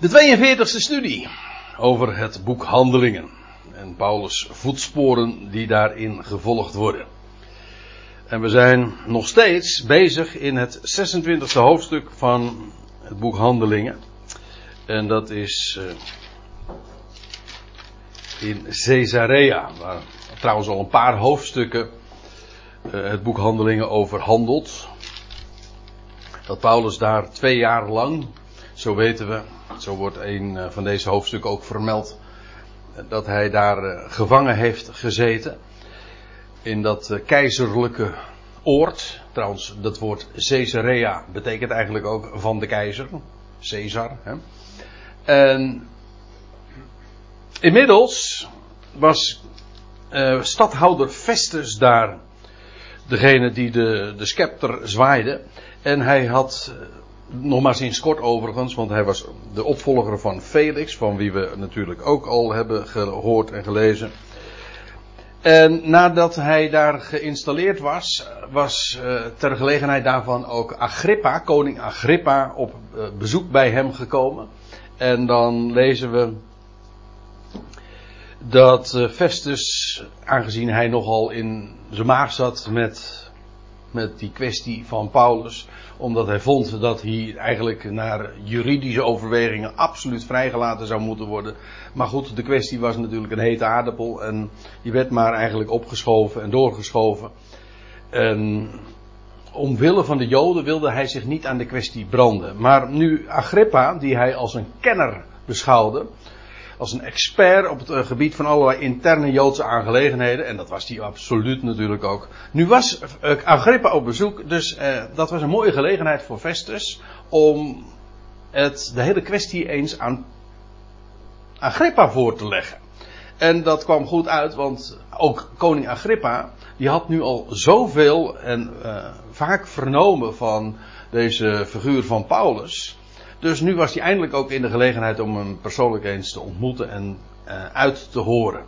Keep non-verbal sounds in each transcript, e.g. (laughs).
De 42e studie over het boek Handelingen. En Paulus' voetsporen die daarin gevolgd worden. En we zijn nog steeds bezig in het 26e hoofdstuk van het boek Handelingen. En dat is uh, in Caesarea, waar trouwens al een paar hoofdstukken uh, het boek Handelingen over handelt. Dat Paulus daar twee jaar lang, zo weten we, zo wordt een eh, van deze hoofdstukken ook vermeld, dat hij daar gevangen heeft gezeten. In dat keizerlijke oord. Trouwens, dat woord Caesarea betekent eigenlijk ook van de keizer. Caesar. Hè. En inmiddels was stadhouder Festus daar degene die de, de scepter zwaaide. En hij had, nog maar sinds kort overigens, want hij was de opvolger van Felix, van wie we natuurlijk ook al hebben gehoord en gelezen. En nadat hij daar geïnstalleerd was, was uh, ter gelegenheid daarvan ook Agrippa, koning Agrippa, op uh, bezoek bij hem gekomen. En dan lezen we dat uh, Festus, aangezien hij nogal in zijn maag zat met, met die kwestie van Paulus, omdat hij vond dat hij eigenlijk naar juridische overwegingen absoluut vrijgelaten zou moeten worden. Maar goed, de kwestie was natuurlijk een hete aardappel en die werd maar eigenlijk opgeschoven en doorgeschoven. En omwille van de Joden wilde hij zich niet aan de kwestie branden. Maar nu Agrippa, die hij als een kenner beschouwde, als een expert op het gebied van allerlei interne Joodse aangelegenheden. En dat was hij absoluut natuurlijk ook. Nu was Agrippa op bezoek, dus eh, dat was een mooie gelegenheid voor Festus om het, de hele kwestie eens aan Agrippa voor te leggen. En dat kwam goed uit, want ook koning Agrippa, die had nu al zoveel en uh, vaak vernomen van deze figuur van Paulus. Dus nu was hij eindelijk ook in de gelegenheid om hem persoonlijk eens te ontmoeten en uh, uit te horen.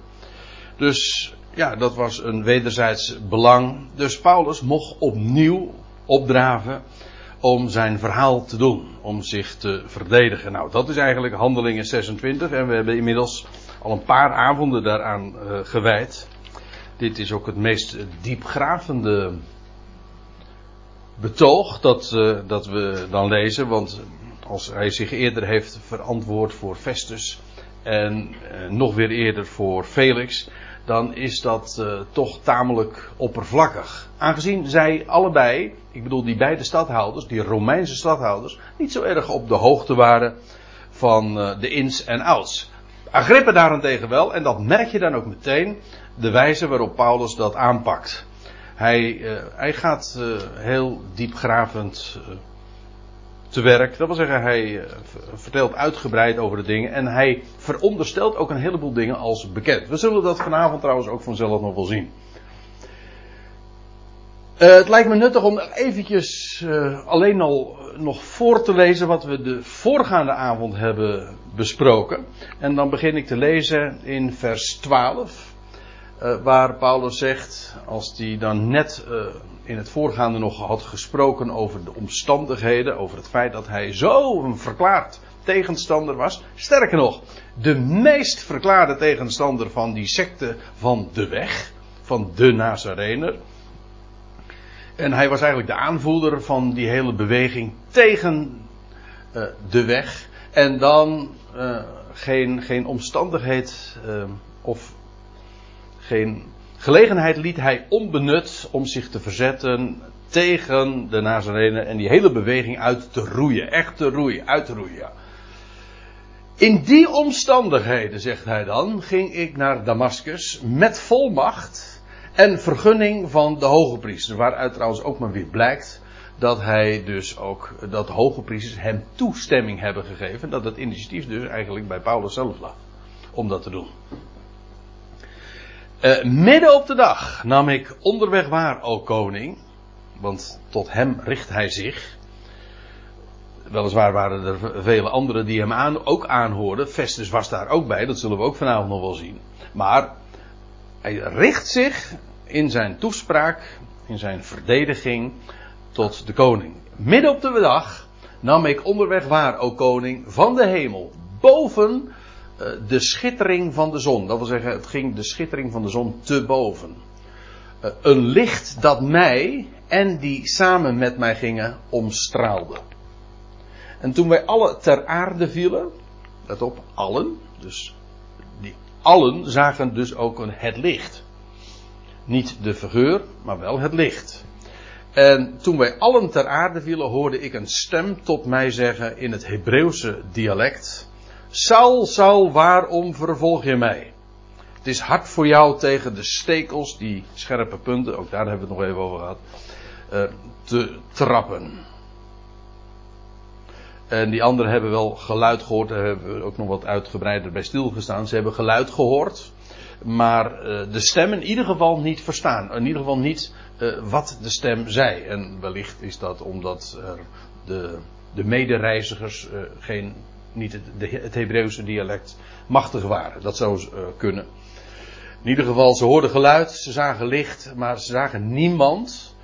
Dus ja, dat was een wederzijds belang. Dus Paulus mocht opnieuw opdraven om zijn verhaal te doen, om zich te verdedigen. Nou, dat is eigenlijk Handelingen 26 en we hebben inmiddels al een paar avonden daaraan uh, gewijd. Dit is ook het meest diepgravende betoog dat, uh, dat we dan lezen, want als hij zich eerder heeft verantwoord voor Festus en uh, nog weer eerder voor Felix, dan is dat uh, toch tamelijk oppervlakkig. Aangezien zij allebei, ik bedoel die beide stadhouders, die Romeinse stadhouders, niet zo erg op de hoogte waren van uh, de ins en outs. Agrippa daarentegen wel, en dat merk je dan ook meteen, de wijze waarop Paulus dat aanpakt. Hij, hij gaat heel diepgravend te werk. Dat wil zeggen, hij vertelt uitgebreid over de dingen en hij veronderstelt ook een heleboel dingen als bekend. We zullen dat vanavond trouwens ook vanzelf nog wel zien. Uh, het lijkt me nuttig om eventjes uh, alleen al nog voor te lezen wat we de voorgaande avond hebben besproken. En dan begin ik te lezen in vers 12, uh, waar Paulus zegt, als hij dan net in het voorgaande nog had gesproken over de omstandigheden, over het feit dat hij zo een verklaard tegenstander was. Sterker nog, de meest verklaarde tegenstander van die secte van de weg, van de Nazarener. En hij was eigenlijk de aanvoerder van die hele beweging tegen uh, de weg. En dan geen, geen omstandigheid of geen gelegenheid liet hij onbenut om zich te verzetten tegen de Nazarenen en die hele beweging uit te roeien. Echt te roeien, uit te roeien. In die omstandigheden, zegt hij dan, ging ik naar Damascus met volmacht en vergunning van de hoge priester. Waaruit trouwens ook maar weer blijkt dat hij dus ook, dat de hoge priesters hem toestemming hebben gegeven. Dat het initiatief dus eigenlijk bij Paulus zelf lag. Om dat te doen. Uh, midden op de dag nam ik onderweg waar, o koning. Want tot hem richt hij zich. Weliswaar waren er vele anderen die hem aan, ook aanhoorden. Festus was daar ook bij, dat zullen we ook vanavond nog wel zien. Maar hij richt zich in zijn toespraak, in zijn verdediging tot de koning. Midden op de dag nam ik onderweg waar, o koning, van de hemel, boven de schittering van de zon. Dat wil zeggen, het ging de schittering van de zon te boven. Uh, een licht dat mij en die samen met mij gingen omstraalde. En toen wij alle ter aarde vielen, let op, allen, dus die allen zagen dus ook een, het licht. Niet de figuur, maar wel het licht. En toen wij allen ter aarde vielen, hoorde ik een stem tot mij zeggen in het Hebreeuwse dialect: Saul, Saul, waarom vervolg je mij? Het is hard voor jou tegen de stekels, die scherpe punten, ook daar hebben we het nog even over gehad, uh, te trappen. En die anderen hebben wel geluid gehoord, daar hebben we ook nog wat uitgebreider bij stilgestaan. Ze hebben geluid gehoord, maar uh, de stem in ieder geval niet verstaan. In ieder geval niet uh, wat de stem zei. En wellicht is dat omdat de, de medereizigers geen, niet het, de, het Hebreeuwse dialect machtig waren. Dat zou uh, kunnen. In ieder geval, ze hoorden geluid, ze zagen licht, maar ze zagen niemand.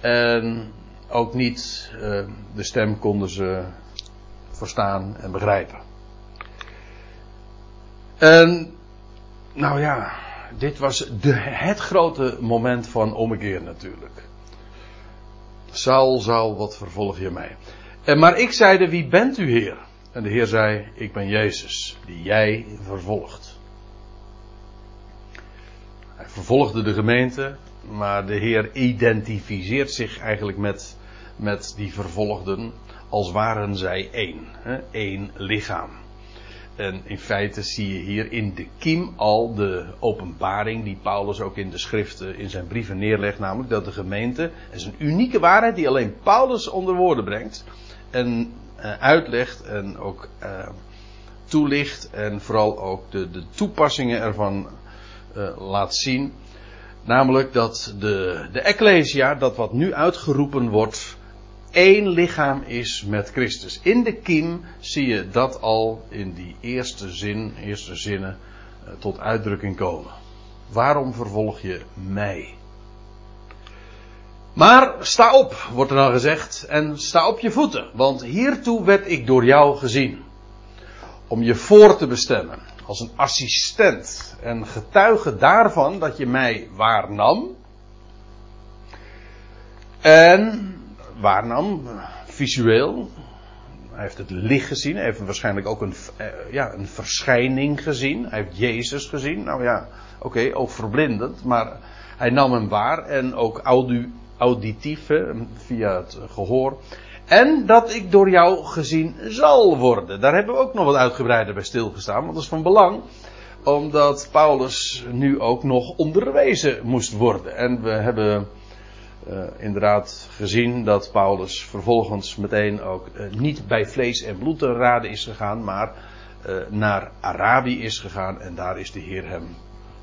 En ook niet de stem konden ze verstaan en begrijpen. En, nou ja, dit was de, het grote moment van ommekeer natuurlijk. Saul, Saul, wat vervolg je mij? En, maar ik zeide, wie bent u Heer? En de Heer zei, ik ben Jezus, die jij vervolgt. Hij vervolgde de gemeente, maar de Heer identificeert zich eigenlijk met, met die vervolgden als waren zij één, hè, één lichaam. En in feite zie je hier in de kiem al de openbaring die Paulus ook in de schriften, in zijn brieven neerlegt. Namelijk dat de gemeente, het is een unieke waarheid die alleen Paulus onder woorden brengt. En uitlegt en ook uh, toelicht. En vooral ook de, de toepassingen ervan uh, laat zien. Namelijk dat de, de Ecclesia, dat wat nu uitgeroepen wordt, één lichaam is met Christus. In de kiem zie je dat al in die eerste zin, eerste zinnen tot uitdrukking komen. Waarom vervolg je mij? Maar sta op, wordt er dan gezegd, en sta op je voeten, want hiertoe werd ik door jou gezien. Om je voor te bestemmen, als een assistent en getuige daarvan dat je mij waarnam. En waarnam, visueel. Hij heeft het licht gezien. Hij heeft waarschijnlijk ook een, uh, ja, een verschijning gezien. Hij heeft Jezus gezien. Nou ja, oké, ook verblindend. Maar hij nam hem waar. En ook audio, auditief, hè, via het gehoor. En dat ik door jou gezien zal worden. Daar hebben we ook nog wat uitgebreider bij stilgestaan. Want dat is van belang. Omdat Paulus nu ook nog onderwezen moest worden. En we hebben uh, inderdaad gezien dat Paulus vervolgens meteen ook uh, niet bij vlees en bloed te raden is gegaan, maar uh, naar Arabië is gegaan en daar is de Heer hem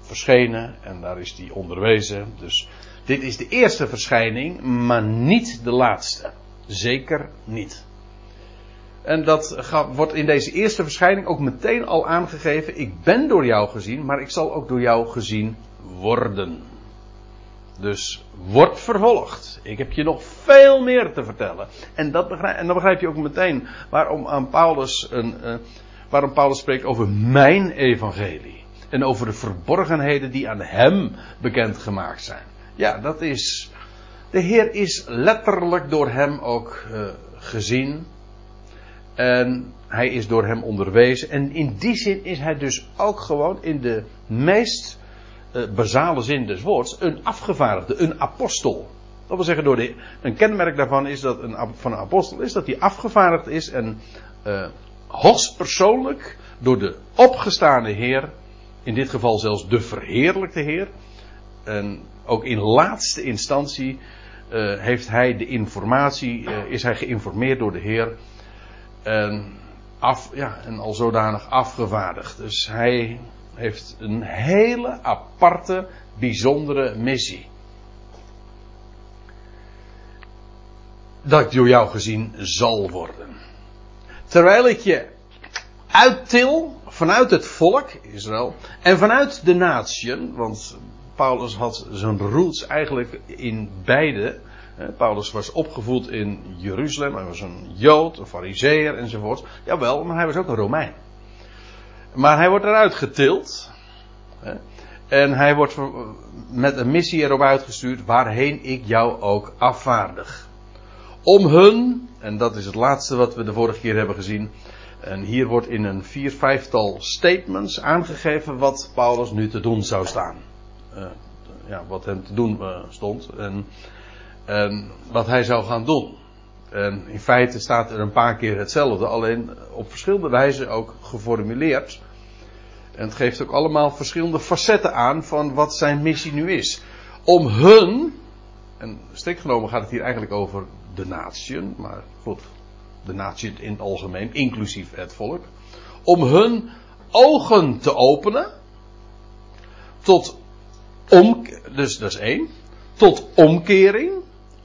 verschenen en daar is hij onderwezen. Dus dit is de eerste verschijning, maar niet de laatste. Zeker niet. En dat wordt in deze eerste verschijning ook meteen al aangegeven. Ik ben door jou gezien, maar ik zal ook door jou gezien worden. Dus word vervolgd. Ik heb je nog veel meer te vertellen. En, dat begrijp, en dan begrijp je ook meteen waarom, aan Paulus een, uh, waarom Paulus spreekt over mijn evangelie. En over de verborgenheden die aan hem bekendgemaakt zijn. Ja, dat is. De Heer is letterlijk door hem ook uh, gezien. En hij is door hem onderwezen. En in die zin is hij dus ook gewoon in de meest uh, basale zin des woords, een afgevaardigde, een apostel. Dat wil zeggen, door de, een kenmerk daarvan is dat een, van een apostel is dat hij afgevaardigd is en uh, hoogstpersoonlijk door de opgestane Heer, in dit geval zelfs de verheerlijkte Heer, en ook in laatste instantie uh, heeft hij de informatie, uh, is hij geïnformeerd door de Heer en, af, ja, en al zodanig afgevaardigd. Dus hij heeft een hele aparte, bijzondere missie. Dat door jou gezien zal worden. Terwijl ik je uittil vanuit het volk, Israël, en vanuit de natieën, want Paulus had zijn roots eigenlijk in beide. Paulus was opgevoed in Jeruzalem, hij was een Jood, een Fariseer enzovoort. Jawel, maar hij was ook een Romein. Maar hij wordt eruit getild. En hij wordt met een missie erop uitgestuurd waarheen ik jou ook afvaardig. Om hun, en dat is het laatste wat we de vorige keer hebben gezien. En hier wordt in een vier, vijftal statements aangegeven wat Paulus nu te doen zou staan. Uh, ja, wat hem te doen uh, stond. En, en wat hij zou gaan doen. En in feite staat er een paar keer hetzelfde, alleen op verschillende wijzen ook geformuleerd. En het geeft ook allemaal verschillende facetten aan van wat zijn missie nu is. Om hun, en strikt genomen gaat het hier eigenlijk over de natieën, maar goed, de natie in het algemeen, inclusief het volk. Om hun ogen te openen. Tot om, dus dat is één. Tot omkering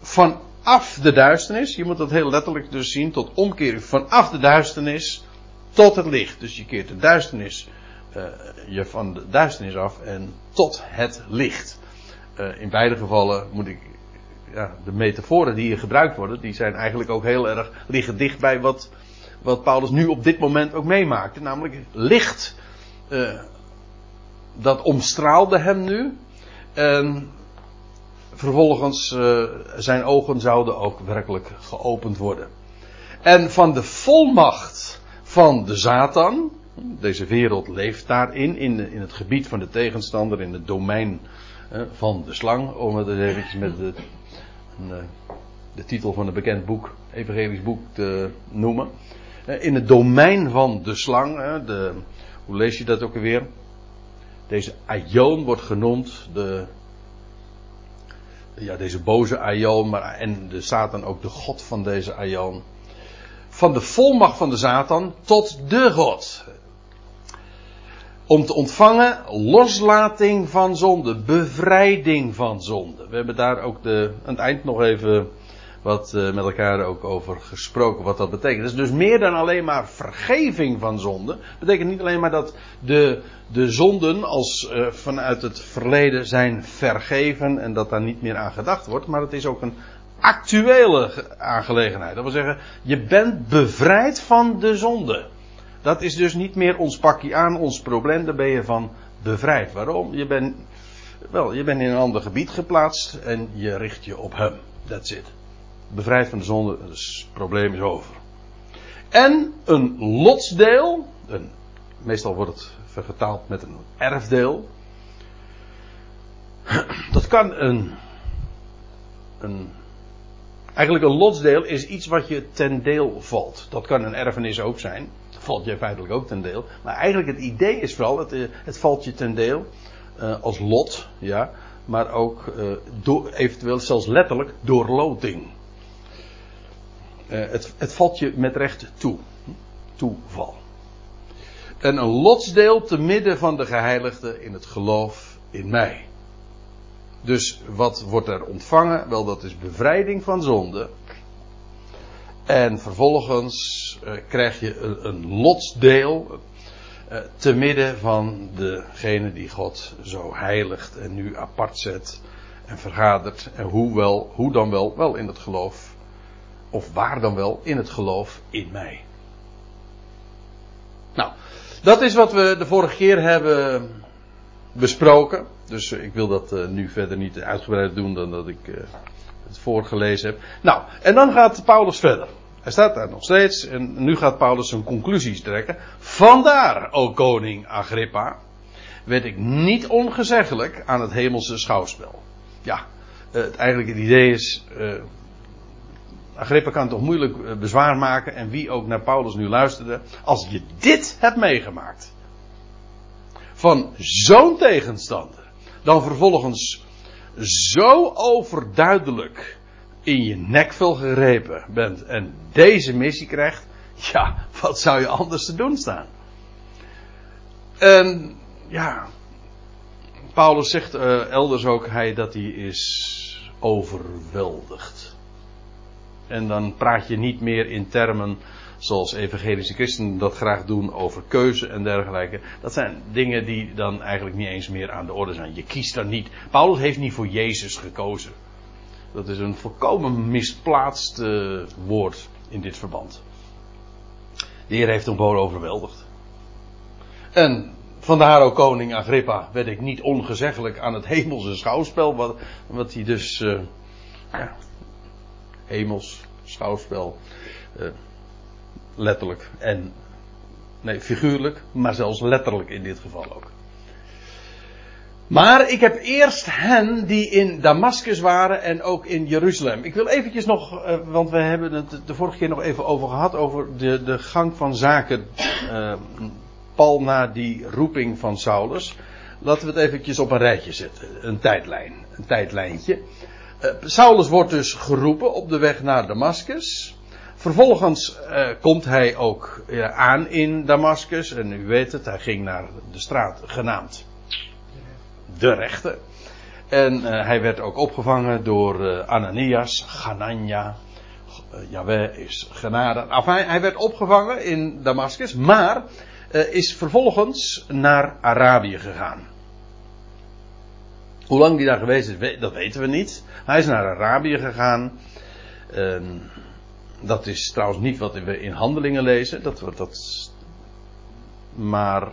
vanaf de duisternis. Je moet dat heel letterlijk dus zien. Tot omkering vanaf de duisternis tot het licht. Dus je keert de duisternis uh, je van de duisternis af en tot het licht. Uh, in beide gevallen moet ik. Ja, de metaforen die hier gebruikt worden, die zijn eigenlijk ook heel erg liggen dicht bij wat, wat Paulus nu op dit moment ook meemaakte. Namelijk licht. Uh, dat omstraalde hem nu. En vervolgens zijn ogen zouden ook werkelijk geopend worden. En van de volmacht van de Satan, deze wereld leeft daarin, in, in het gebied van de tegenstander, in het domein uh, van de slang, om het eventjes met de, uh, de titel van een bekend boek, evangelisch boek, te noemen. Uh, in het domein van de slang, de, hoe lees je dat ook alweer? Deze Aion wordt genoemd, de, ja, deze boze Aion, maar, en de Satan ook de God van deze Aion. Van de volmacht van de Satan tot de God om te ontvangen loslating van zonde, bevrijding van zonde. We hebben daar ook de, aan het eind nog even wat uh, met elkaar ook over gesproken, wat dat betekent. Dat is dus meer dan alleen maar vergeving van zonde. Betekent niet alleen maar dat de, de zonden als uh, vanuit het verleden zijn vergeven en dat daar niet meer aan gedacht wordt, maar het is ook een actuele aangelegenheid. Dat wil zeggen, je bent bevrijd van de zonde. Dat is dus niet meer ons pakje aan, ons probleem, daar ben je van bevrijd. Waarom? Je bent, wel, je bent in een ander gebied geplaatst en je richt je op hem. That's it. Bevrijd van de zonde, dus het probleem is over. En een lotsdeel, een, meestal wordt het vergetaald met een erfdeel. Dat kan een, een Eigenlijk een lotsdeel is iets wat je ten deel valt. Dat kan een erfenis ook zijn valt je feitelijk ook ten deel. Maar eigenlijk het idee is vooral, het, eh, het valt je ten deel uh, als lot, ja, maar ook door, eventueel zelfs letterlijk door loting. Uh, het, het valt je met recht toe. Toeval. En een lotsdeel te midden van de geheiligden in het geloof in mij. Dus wat wordt er ontvangen? Wel, dat is bevrijding van zonde. En vervolgens uh, krijg je een, een lotsdeel uh, te midden van degene die God zo heiligt en nu apart zet en vergadert. En hoe, hoe dan wel? Wel in het geloof. Of waar dan wel? In het geloof in mij. Nou, dat is wat we de vorige keer hebben besproken. Dus ik wil dat uh, nu verder niet uitgebreid doen dan dat ik het voorgelezen heb. Nou, en dan gaat Paulus verder. Hij staat daar nog steeds en nu gaat Paulus zijn conclusies trekken. Vandaar, o koning Agrippa, werd ik niet ongezeggelijk aan het hemelse schouwspel. Ja, het, eigenlijk het idee is, Agrippa kan toch moeilijk uh, bezwaar maken en wie ook naar Paulus nu luisterde, als je dit hebt meegemaakt. Van zo'n tegenstander, dan vervolgens zo overduidelijk in je nekvel gerepen bent en deze missie krijgt, (laughs) ja, wat zou je anders te doen staan? En ja, Paulus zegt uh, elders ook hij dat hij is overweldigd. En dan praat je niet meer in termen zoals evangelische christenen dat graag doen over keuze en dergelijke. Dat zijn dingen die dan eigenlijk niet eens meer aan de orde zijn. Je kiest dan niet. Paulus heeft niet voor Jezus gekozen. Dat is een volkomen misplaatst uh, woord in dit verband. De Heer heeft hem gewoon overweldigd. En vandaar ook koning Agrippa werd ik niet ongezeggelijk aan het hemelse schouwspel, wat, wat hij dus, uh, ja, hemels schouwspel, uh, letterlijk en, nee, figuurlijk, maar zelfs letterlijk in dit geval ook. Maar ik heb eerst hen die in Damascus waren en ook in Jeruzalem. Ik wil eventjes nog, uh, want we hebben het de vorige keer nog even over gehad, over de, de gang van zaken. Uh, pal na die roeping van Saulus. Laten we het eventjes op een rijtje zetten. Een tijdlijn. Een tijdlijntje. Uh, Saulus wordt dus geroepen op de weg naar Damascus. Vervolgens uh, komt hij ook uh, aan in Damascus. En u weet het, hij ging naar de straat genaamd de rechter. En hij werd ook opgevangen door Ananias, Ganania. Yahweh is genade. Enfin, hij werd opgevangen in Damascus, maar is vervolgens naar Arabië gegaan. Hoe lang die daar geweest is, dat weten we niet. Hij is naar Arabië gegaan. dat is trouwens niet wat we in handelingen lezen. Dat, dat, maar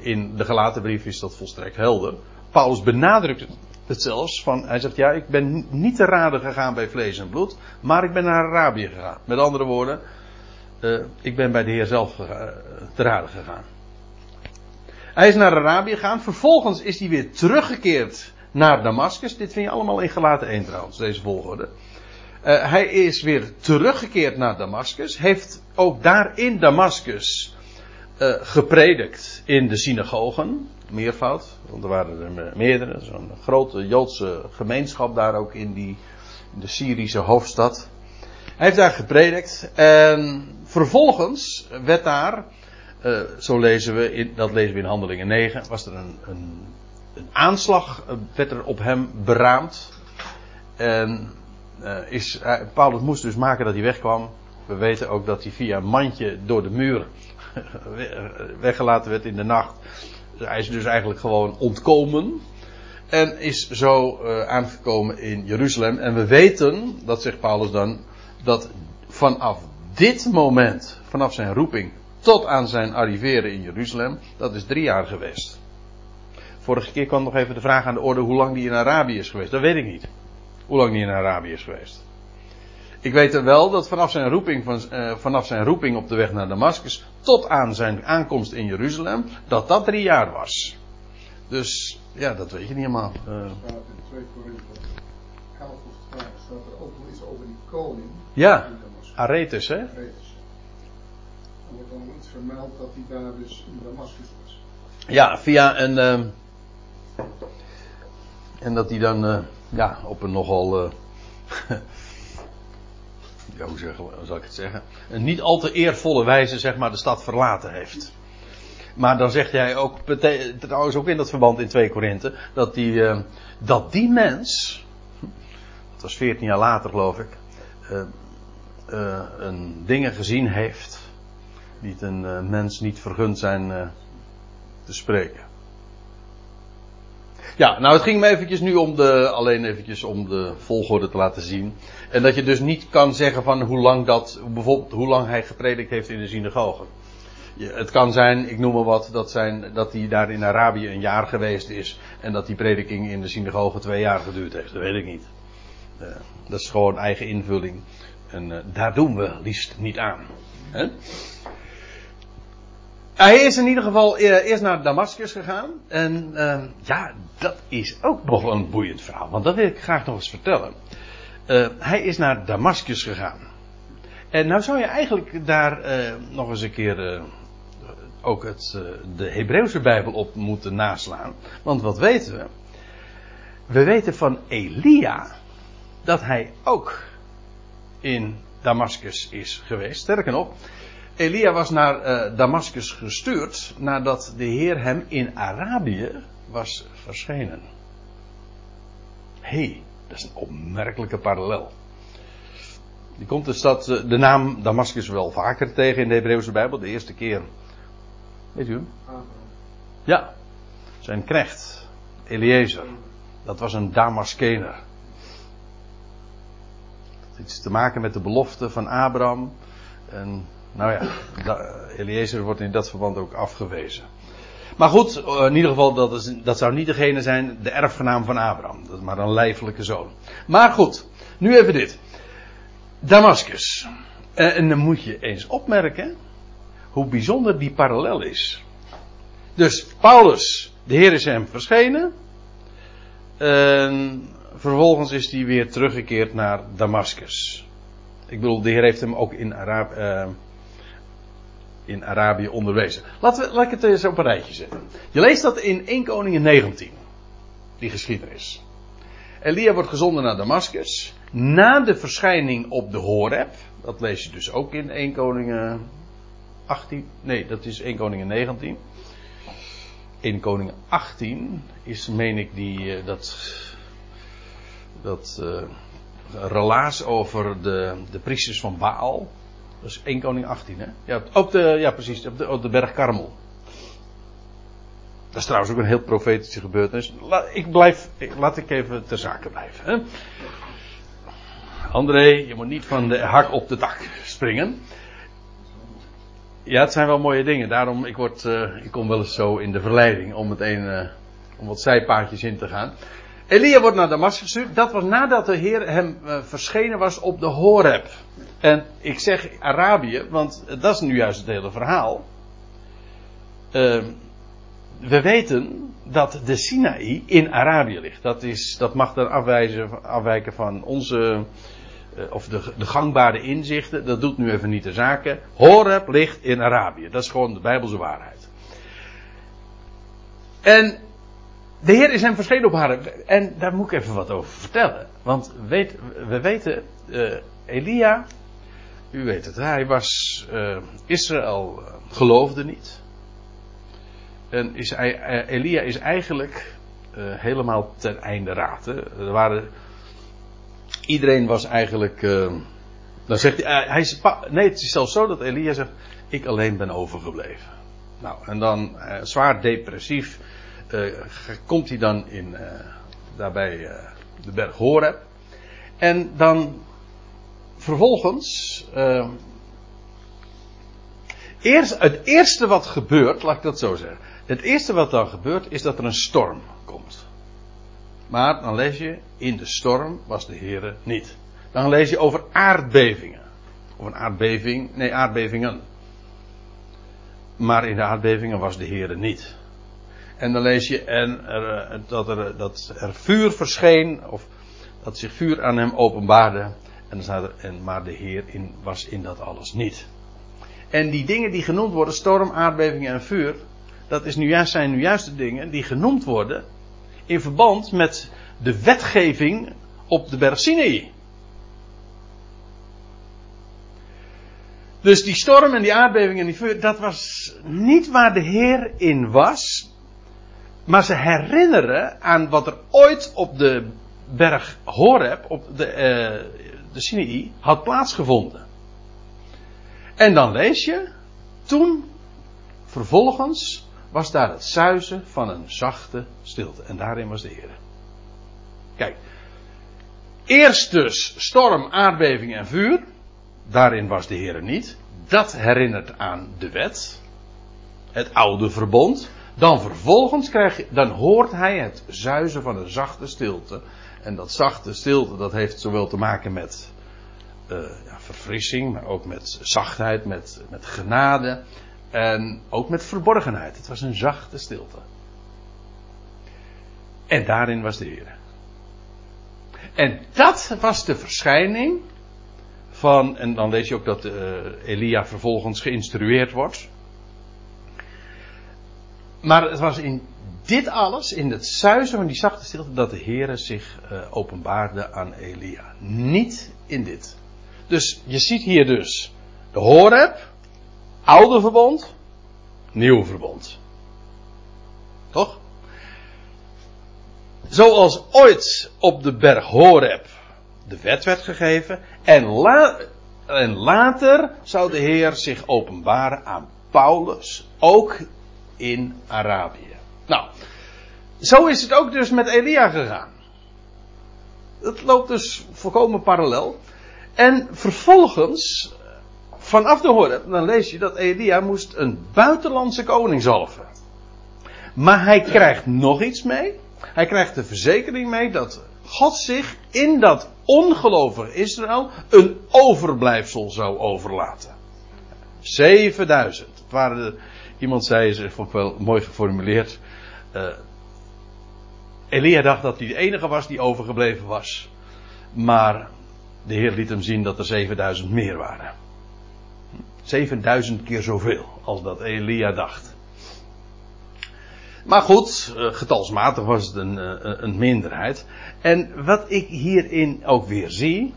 in de gelaten brief is dat volstrekt helder. Paulus benadrukt het zelfs. Van, hij zegt, ja, ik ben niet te raden gegaan bij vlees en bloed, maar ik ben naar Arabië gegaan. Met andere woorden, uh, ik ben bij de Heer zelf te raden gegaan. Hij is naar Arabië gegaan, vervolgens is hij weer teruggekeerd naar Damascus. Dit vind je allemaal in gelaten 1 trouwens, deze volgorde. Uh, hij is weer teruggekeerd naar Damascus, heeft ook daar in Damascus gepredikt in de synagogen meervoud, want er waren er meerdere. Zo'n grote Joodse gemeenschap daar ook in, die, in de Syrische hoofdstad. Hij heeft daar gepredikt en vervolgens werd daar, uh, zo lezen we, in, dat lezen we in Handelingen 9, was er een, een, een aanslag, uh, werd er op hem beraamd. En uh, is, Paulus moest dus maken dat hij wegkwam. We weten ook dat hij via een mandje door de muur (laughs) weggelaten werd in de nacht. Hij is dus eigenlijk gewoon ontkomen. En is zo aangekomen in Jeruzalem. En we weten, dat zegt Paulus dan, dat vanaf dit moment, vanaf zijn roeping tot aan zijn arriveren in Jeruzalem, dat is drie jaar geweest. Vorige keer kwam nog even de vraag aan de orde hoe lang die in Arabië is geweest. Dat weet ik niet. Hoe lang die in Arabië is geweest. Ik weet er wel dat vanaf zijn, roeping, van, uh, vanaf zijn roeping op de weg naar Damascus tot aan zijn aankomst in Jeruzalem, dat dat drie jaar was. Dus ja, dat weet je niet helemaal. Uh. Er staat in 2 Korinthe 11 of 12 staat er ook nog iets over die koning. Ja, Aretus hè? Wordt dan iets vermeld dat hij daar dus in Damascus was. Ja, via een. Uh, en dat hij dan uh, ja, op een nogal (laughs) ja, hoe, zeg, zal ik het zeggen, een niet al te eervolle wijze zeg maar de stad verlaten heeft. Maar dan zegt hij ook, trouwens ook in dat verband in 2 Korinthe, dat die, uh, dat die mens, dat was 14 jaar later geloof ik, uh, een dingen gezien heeft die een mens niet vergund zijn te spreken. Ja, nou het ging me eventjes nu om de, alleen eventjes om de volgorde te laten zien. En dat je dus niet kan zeggen van hoe lang dat, bijvoorbeeld hoe lang hij gepredikt heeft in de synagoge. Het kan zijn, ik noem maar wat, dat, zijn, dat hij daar in Arabië een jaar geweest is. En dat die prediking in de synagoge twee jaar geduurd heeft. Dat weet ik niet. Uh, dat is gewoon eigen invulling. En daar doen we liefst niet aan. He? Hij is in ieder geval eerst naar Damascus gegaan. En uh, ja, dat is ook nog een boeiend verhaal. Want dat wil ik graag nog eens vertellen. Uh, hij is naar Damascus gegaan. En nou zou je eigenlijk daar uh, nog eens een keer ook het, de Hebreeuwse Bijbel op moeten naslaan. Want wat weten we? We weten van Elia dat hij ook in Damascus is geweest. Sterker nog, Elia was naar uh, Damascus gestuurd nadat de Heer hem in Arabië was verschenen. Hé, hey, dat is een opmerkelijke parallel. Die komt de stad, de naam Damascus wel vaker tegen in de Hebreeuwse Bijbel. De eerste keer. Weet u hem? Ja, zijn knecht, Eliezer. Dat was een Damaskener. Dat had iets te maken met de belofte van Abraham. En nou ja, Eliezer wordt in dat verband ook afgewezen. Maar goed, in ieder geval, dat, is, dat zou niet degene zijn, de erfgenaam van Abraham. Dat is maar een lijfelijke zoon. Maar goed, nu even dit. Damascus. En dan moet je eens opmerken hoe bijzonder die parallel is. Dus Paulus, de Heer is hem verschenen. En vervolgens is hij weer teruggekeerd naar Damascus. Ik bedoel, de Heer heeft hem ook in, Arab, uh, in Arabië onderwezen. Laten we, laat ik het eens op een rijtje zetten. Je leest dat in 1 Koningin 19. Die geschiedenis. Elia wordt gezonden naar Damascus. Na de verschijning op de Horeb. Dat lees je dus ook in 1 Koningen 18. Nee, dat is 1 Koningen 19. 1 Koningen 18 is, meen ik, die, dat, dat uh, relaas over de, de priesters van Baal. Dat is 1 Koning 18, hè? Ja, op de, ja precies, op de, op de berg Karmel. Dat is trouwens ook een heel profetische gebeurtenis. ik blijf, laat ik even ter zake blijven. Hè? André, je moet niet van de hak op de dak springen. Ja, het zijn wel mooie dingen. Daarom, ik, word, uh, ik kom wel eens zo in de verleiding om meteen uh, om wat zijpaadjes in te gaan. Elia wordt naar Damascus gestuurd. Dat was nadat de Heer hem uh, verschenen was op de Horeb. En ik zeg Arabië, want dat is nu juist het hele verhaal. Uh, we weten dat de Sinaï in Arabië ligt. Dat, is, dat mag dan afwijzen, afwijken van onze, uh, of de, de gangbare inzichten. Dat doet nu even niet de zaken. Horeb ligt in Arabië. Dat is gewoon de Bijbelse waarheid. En de Heer is hem verschenen op haar. En daar moet ik even wat over vertellen. Want weet, we weten, uh, Elia, u weet het, hij was, uh, Israël geloofde niet. En is, Elia is eigenlijk helemaal ten einde raad. Er waren, iedereen was eigenlijk, dan zegt hij, hij is, nee het is zelfs zo dat Elia zegt, ik alleen ben overgebleven. Nou, en dan zwaar depressief uh, komt hij dan in, uh, daarbij de berg Horeb. En dan vervolgens. eerst, het eerste wat gebeurt, laat ik dat zo zeggen. Het eerste wat dan gebeurt is dat er een storm komt. Maar dan lees je, in de storm was de Heere niet. Dan lees je over aardbevingen. Of een aardbeving, nee aardbevingen. Maar in de aardbevingen was de Heere niet. En dan lees je en eh, dat, er, dat er vuur verscheen, of dat zich vuur aan hem openbaarde. En dan staat er, en, maar de Heer in, was in dat alles niet. En die dingen die genoemd worden, storm, aardbeving en vuur, dat is nu juist, zijn nu juist de dingen die genoemd worden in verband met de wetgeving op de berg. Dus die storm en die aardbeving en die vuur, dat was niet waar de Heer in was. Maar ze herinneren aan wat er ooit op de berg Horeb, op de, uh, de Sinai, had plaatsgevonden. En dan lees je, toen, vervolgens, was daar het zuizen van een zachte stilte. En daarin was de Heer. Kijk, eerst dus storm, aardbeving en vuur. Daarin was de Heer niet. Dat herinnert aan de wet. Het oude verbond. Dan vervolgens krijg je, dan hoort hij het zuizen van een zachte stilte. En dat zachte stilte, dat heeft zowel te maken met uh, ja, verfrissing, maar ook met zachtheid, met, met genade. En ook met verborgenheid. Het was een zachte stilte. En daarin was de Heer. En dat was de verschijning van, en dan lees je ook dat uh, Elia vervolgens geïnstrueerd wordt. Maar het was in dit alles, in het zuizen van die zachte stilte, dat de Heere zich uh, openbaarde aan Elia. Niet in dit. Dus je ziet hier dus de Horeb, oude verbond, nieuw verbond. Toch? Zoals ooit op de berg Horeb de wet werd gegeven en, en later zou de Heer zich openbaren aan Paulus, ook in Arabië. Nou, zo is het ook dus met Elia gegaan. Het loopt dus volkomen parallel. En vervolgens, vanaf de Horeb, dan lees je dat Elia moest een buitenlandse koning zalven. Maar hij krijgt nog iets mee. Hij krijgt de verzekering mee dat God zich in dat ongelovige Israël een overblijfsel zou overlaten. 7000. Het waren de, iemand zei, is vond wel mooi geformuleerd. Uh, Elia dacht dat hij de enige was die overgebleven was. Maar de Heer liet hem zien dat er 7000 meer waren. 7000 keer zoveel als dat Elia dacht. Maar goed, eh, getalsmatig was het een, eh, een minderheid. En wat ik hierin ook weer zie,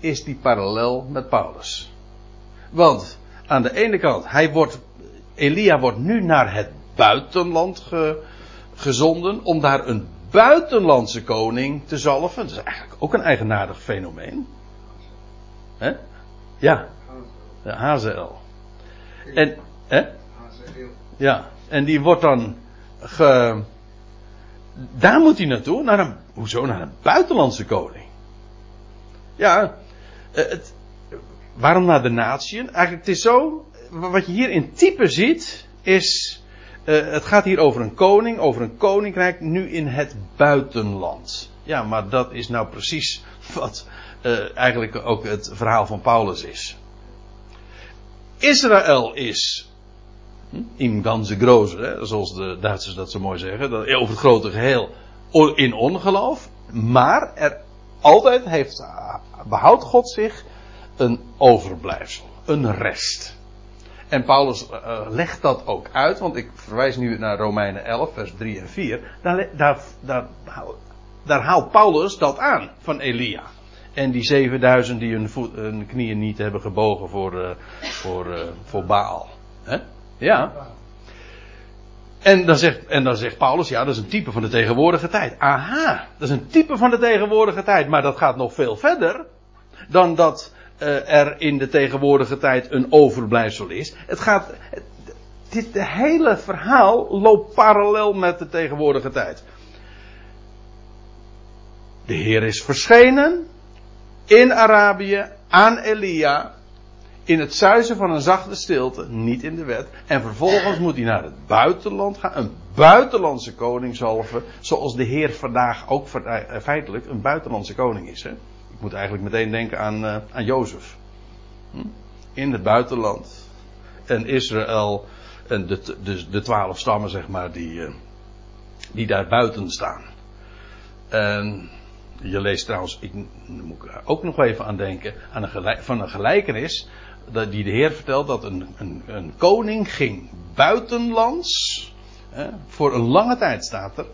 is die parallel met Paulus. Want aan de ene kant, hij wordt, Elia wordt nu naar het buitenland ge, gezonden om daar een buitenlandse koning te zalven. Dat is eigenlijk ook een eigenaardig fenomeen. Hè? Ja. Hazel. En, hè? Ja, en die wordt dan ge, daar moet hij naartoe, naar een, hoezo, naar een buitenlandse koning. Ja, eh, het, waarom naar de natieën? Eigenlijk, het is zo, wat je hier in type ziet, is, uh, het gaat hier over een koning, over een koninkrijk, nu in het buitenland. Ja, maar dat is nou precies (laughs) wat uh, eigenlijk ook het verhaal van Paulus is. Israël is in ganze groze, zoals de Duitsers dat zo mooi zeggen, over het grote geheel in ongeloof, maar er altijd heeft, behoudt God zich een overblijfsel, een rest. En Paulus uh, legt dat ook uit, want ik verwijs nu naar Romeinen 11, vers 3 en 4. Daar, daar, daar, daar haalt Paulus dat aan van Elia. En die 7000 die hun, knieën niet hebben gebogen voor, uh, voor, voor Baal. Ja. En dan, zegt, en dan zegt Paulus, ja, dat is een type van de tegenwoordige tijd. Aha, dat is een type van de tegenwoordige tijd, maar dat gaat nog veel verder dan dat er in de tegenwoordige tijd een overblijfsel is. Het gaat, dit hele verhaal loopt parallel met de tegenwoordige tijd. De Heer is verschenen in Arabië aan Elia in het zuizen van een zachte stilte, niet in de wet. En vervolgens moet hij naar het buitenland gaan, een buitenlandse koning zalven, zoals de Heer vandaag ook eh, feitelijk een buitenlandse koning is. Hè? Ik moet eigenlijk meteen denken aan, uh, aan Jozef. Hm? In het buitenland. En Israël, en de, de, de twaalf stammen zeg maar, die, uh, die daar buiten staan. En je leest trouwens, ik moet er ook nog even aan denken, aan een gelijk, van een gelijkenis die de Heer vertelt dat een, een, een koning ging buitenlands. Hè, voor een lange tijd staat er.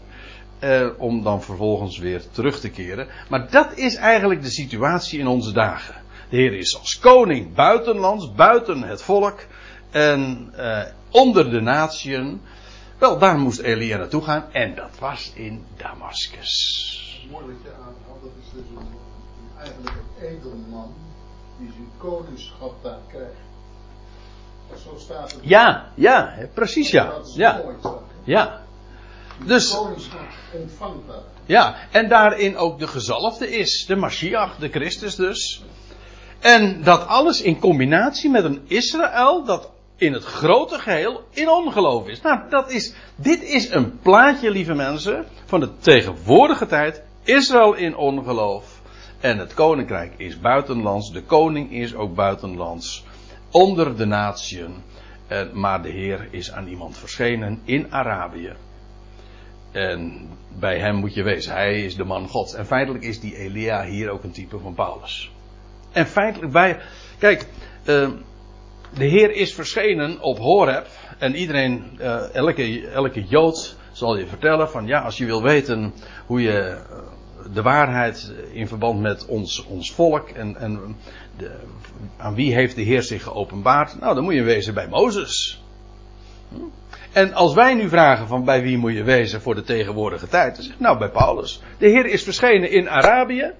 Eh, om dan vervolgens weer terug te keren. Maar dat is eigenlijk de situatie in onze dagen. De Heer is als koning buitenlands, buiten het volk. En eh, onder de natieën. Wel, daar moest Elia naartoe gaan. En dat was in Damascus. Mooi dat je aanhaalt, dat is dus een, eigenlijk een edelman die zijn koningschap daar krijgt. En zo staat het. Ja, ja, precies ja. Ja. Ja. Dus. ontvangt. Ja, en daarin ook de gezalfde is, de Mashiach, de Christus dus. En dat alles in combinatie met een Israël dat in het grote geheel in ongeloof is. Nou, dat is, dit is een plaatje, lieve mensen, van de tegenwoordige tijd. Israël in ongeloof. En het koninkrijk is buitenlands. De koning is ook buitenlands. Onder de natieën. Maar de Heer is aan iemand verschenen in Arabië. En bij hem moet je wezen. Hij is de man Gods. En feitelijk is die Elia hier ook een type van Paulus. En feitelijk bij. Kijk. Uh, de Heer is verschenen op Horeb. En iedereen, uh, elke, elke Jood zal je vertellen van ja, als je wil weten hoe je de waarheid in verband met ons, ons volk en, en de, aan wie heeft de Heer zich geopenbaard? Nou, dan moet je wezen bij Mozes. En als wij nu vragen van bij wie moet je wezen voor de tegenwoordige tijd, dan zegt nou bij Paulus. De Heer is verschenen in Arabië.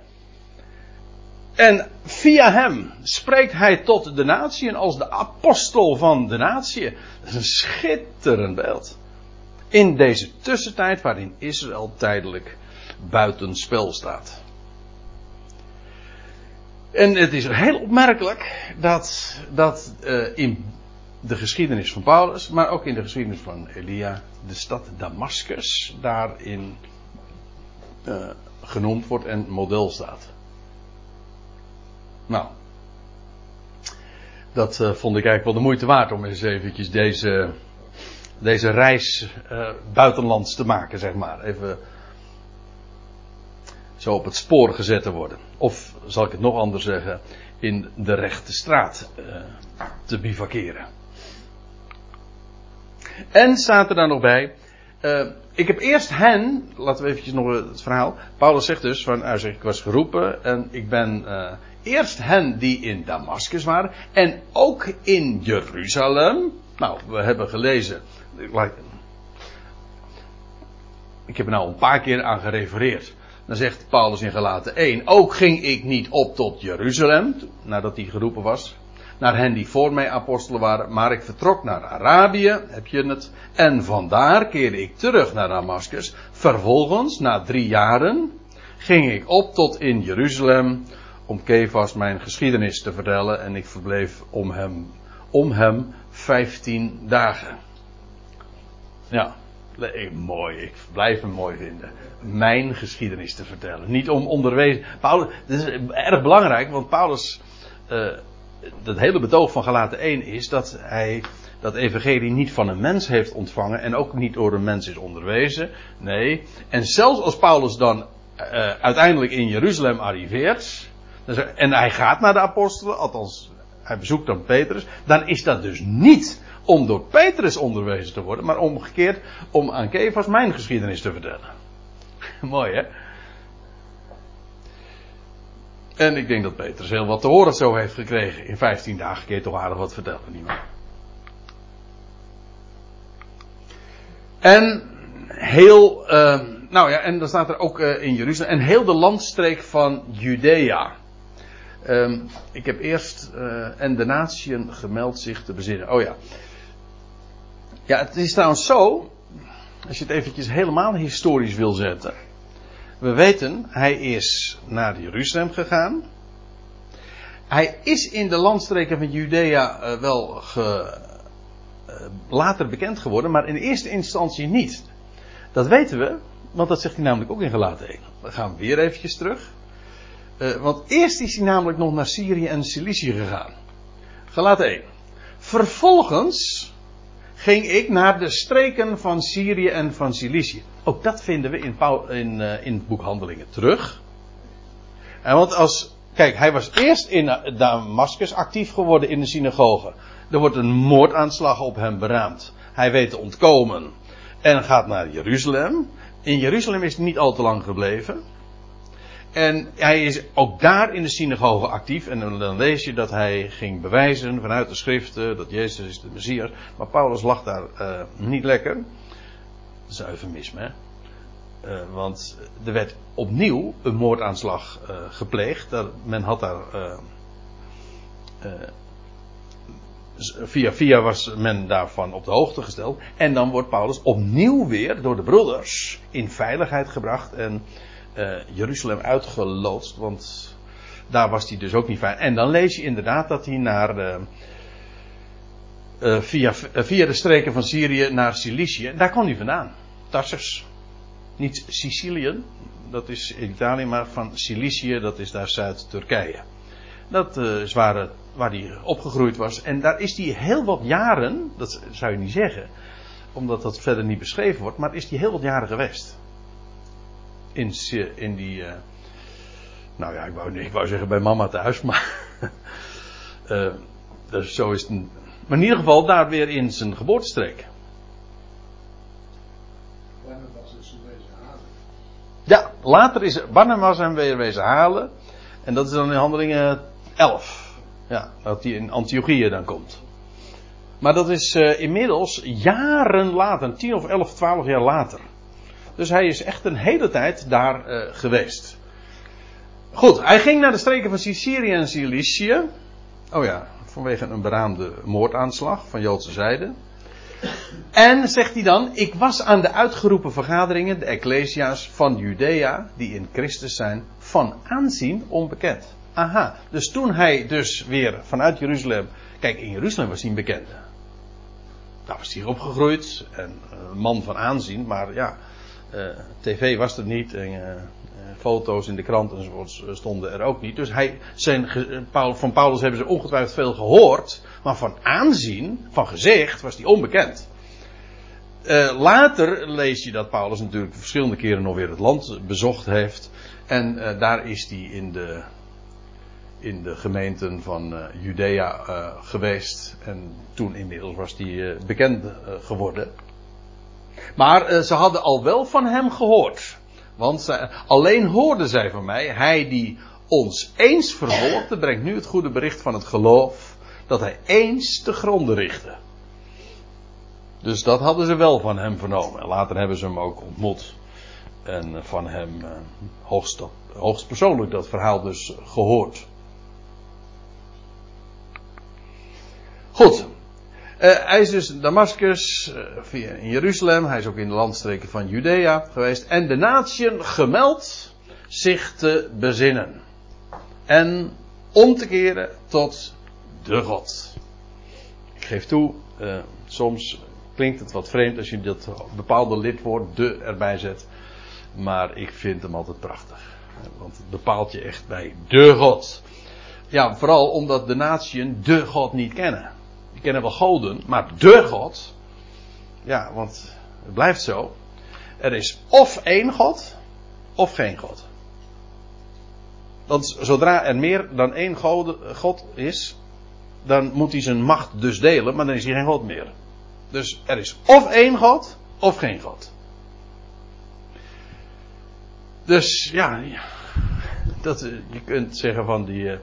En via hem spreekt hij tot de natie als de apostel van de natie. Dat is een schitterend beeld. In deze tussentijd waarin Israël tijdelijk buitenspel staat. En het is heel opmerkelijk dat, dat uh, in de geschiedenis van Paulus, maar ook in de geschiedenis van Elia, de stad Damascus daarin uh, genoemd wordt en model staat. Nou, dat uh, vond ik eigenlijk wel de moeite waard om eens eventjes deze, deze reis uh, buitenlands te maken, zeg maar. Even zo op het spoor gezet te worden. Of zal ik het nog anders zeggen, in de rechte straat te bivakeren. En staat er dan nog bij. Uh, ik heb eerst hen, laten we eventjes nog het verhaal. Paulus zegt dus van, hij zegt, ik was geroepen en ik ben uh, eerst hen die in Damascus waren en ook in Jeruzalem. Nou, we hebben gelezen. Ik heb er nou een paar keer aan gerefereerd. Dan zegt Paulus in Galaten 1, ook ging ik niet op tot Jeruzalem, nadat hij geroepen was, naar hen die voor mij apostelen waren, maar ik vertrok naar Arabië, heb je het, en vandaar keerde ik terug naar Damascus. Vervolgens, na drie jaren, ging ik op tot in Jeruzalem, om Kefas mijn geschiedenis te vertellen, en ik verbleef om hem, om hem vijftien dagen. Ja, mooi, ik blijf hem mooi vinden. Mijn geschiedenis te vertellen. Niet om onderwezen. Paulus, dat is erg belangrijk, want Paulus, uh, dat hele betoog van Galaten 1 is dat hij dat evangelie niet van een mens heeft ontvangen en ook niet door een mens is onderwezen. Nee. En zelfs als Paulus dan uh, uiteindelijk in Jeruzalem arriveert, en hij gaat naar de apostelen, althans hij bezoekt dan Petrus, dan is dat dus niet om door Petrus onderwezen te worden, maar omgekeerd om aan Kefas mijn geschiedenis te vertellen. (laughs) Mooi hè? En ik denk dat Petrus heel wat te horen zo heeft gekregen. In 15 dagen je toch aardig wat vertellen, nietwaar? En heel, uh, nou ja, en dan staat er ook uh, in Jeruzalem, en heel de landstreek van Judea. Um, ik heb eerst, uh, en de natieën gemeld zich te bezinnen. Oh ja. Ja, het is trouwens zo, als je het eventjes helemaal historisch wil zetten. We weten, hij is naar Jeruzalem gegaan. Hij is in de landstreken van Judea uh, wel ge, uh, later bekend geworden, maar in eerste instantie niet. Dat weten we, want dat zegt hij namelijk ook in Galaten 1. Dan gaan we weer eventjes terug. Uh, want eerst is hij namelijk nog naar Syrië en Cilicië gegaan. Galaten 1. Vervolgens ging ik naar de streken van Syrië en van Cilicië. Ook dat vinden we in, uh, in het boek Handelingen terug. En want als, kijk, hij was eerst in Damascus actief geworden in de synagoge. Er wordt een moordaanslag op hem beraamd. Hij weet te ontkomen en gaat naar Jeruzalem. In Jeruzalem is hij niet al te lang gebleven. En hij is ook daar in de synagoge actief. En dan lees je dat hij ging bewijzen vanuit de schriften dat Jezus is de Messias. Maar Paulus lag daar uh, niet lekker. Dat is een eufemisme. Uh, want er werd opnieuw een moordaanslag uh, gepleegd. Dat, men had daar. via via was men daarvan op de hoogte gesteld. En dan wordt Paulus opnieuw weer door de broeders in veiligheid gebracht. En Jeruzalem uitgeloodst, want daar was hij dus ook niet fijn. En dan lees je inderdaad dat hij naar, uh, via, via de streken van Syrië naar Cilicië, daar kwam hij vandaan. Tarsus. Niet Sicilië, dat is in Italië, maar van Cilicië, dat is daar Zuid-Turkije. Dat is waar, hij opgegroeid was. En daar is hij heel wat jaren, dat zou je niet zeggen, omdat dat verder niet beschreven wordt, maar is hij heel wat jaren geweest in, in die. Nou ja, ik wou, ik wou zeggen bij mama thuis, maar. (laughs) uh, dus zo is het. Maar in ieder geval daar weer in zijn geboortestreek. Ja, later is Barnabas hem weer wezen halen. En dat is dan in handelingen 11. Ja, dat hij in Antiochië dan komt. Maar dat is uh, inmiddels jaren later, 10 of 11, 12 jaar later. Dus hij is echt een hele tijd daar uh, geweest. Goed, hij ging naar de streken van Sicilië en Cilicië. Oh ja, vanwege een beraamde moordaanslag van Joodse zijde. En zegt hij dan: Ik was aan de uitgeroepen vergaderingen, de Ecclesia's van Judea, die in Christus zijn, van aanzien onbekend. Aha, dus toen hij dus weer vanuit Jeruzalem. Kijk, in Jeruzalem was hij een bekende. daar was hij opgegroeid. En een man van aanzien. Maar ja, tv was er niet. En foto's in de krant enzovoorts stonden er ook niet. Dus hij, zijn, van Paulus hebben ze ongetwijfeld veel gehoord. Maar van aanzien, van gezicht, was hij onbekend. Later lees je dat Paulus natuurlijk verschillende keren nog weer het land bezocht heeft. En daar is hij in de, in de gemeenten van Judea geweest. En toen inmiddels was hij bekend geworden. Maar ze hadden al wel van hem gehoord. Want zij, alleen hoorden zij van mij, hij die ons eens vervolgde, brengt nu het goede bericht van het geloof, dat hij eens te gronden richtte. Dus dat hadden ze wel van hem vernomen. En later hebben ze hem ook ontmoet. En van hem hoogst, hoogst persoonlijk dat verhaal dus gehoord. Goed. Uh, hij is dus in Damascus, via in Jeruzalem. Hij is ook in de landstreken van Judea geweest. En de natieën gemeld zich te bezinnen. En om te keren tot de God. Ik geef toe, uh, soms klinkt het wat vreemd als je dat bepaalde lidwoord de erbij zet. Maar ik vind hem altijd prachtig. Want het bepaalt je echt bij de God. Ja, vooral omdat de natieën de God niet kennen. Die kennen wel goden, maar de God. Ja, want het blijft zo. Er is of één God, of geen God. Want zodra er meer dan één God is, dan moet hij zijn macht dus delen, maar dan is hij geen God meer. Dus er is of één God, of geen God. Dus ja, dat, eh, je kunt zeggen van die, uh,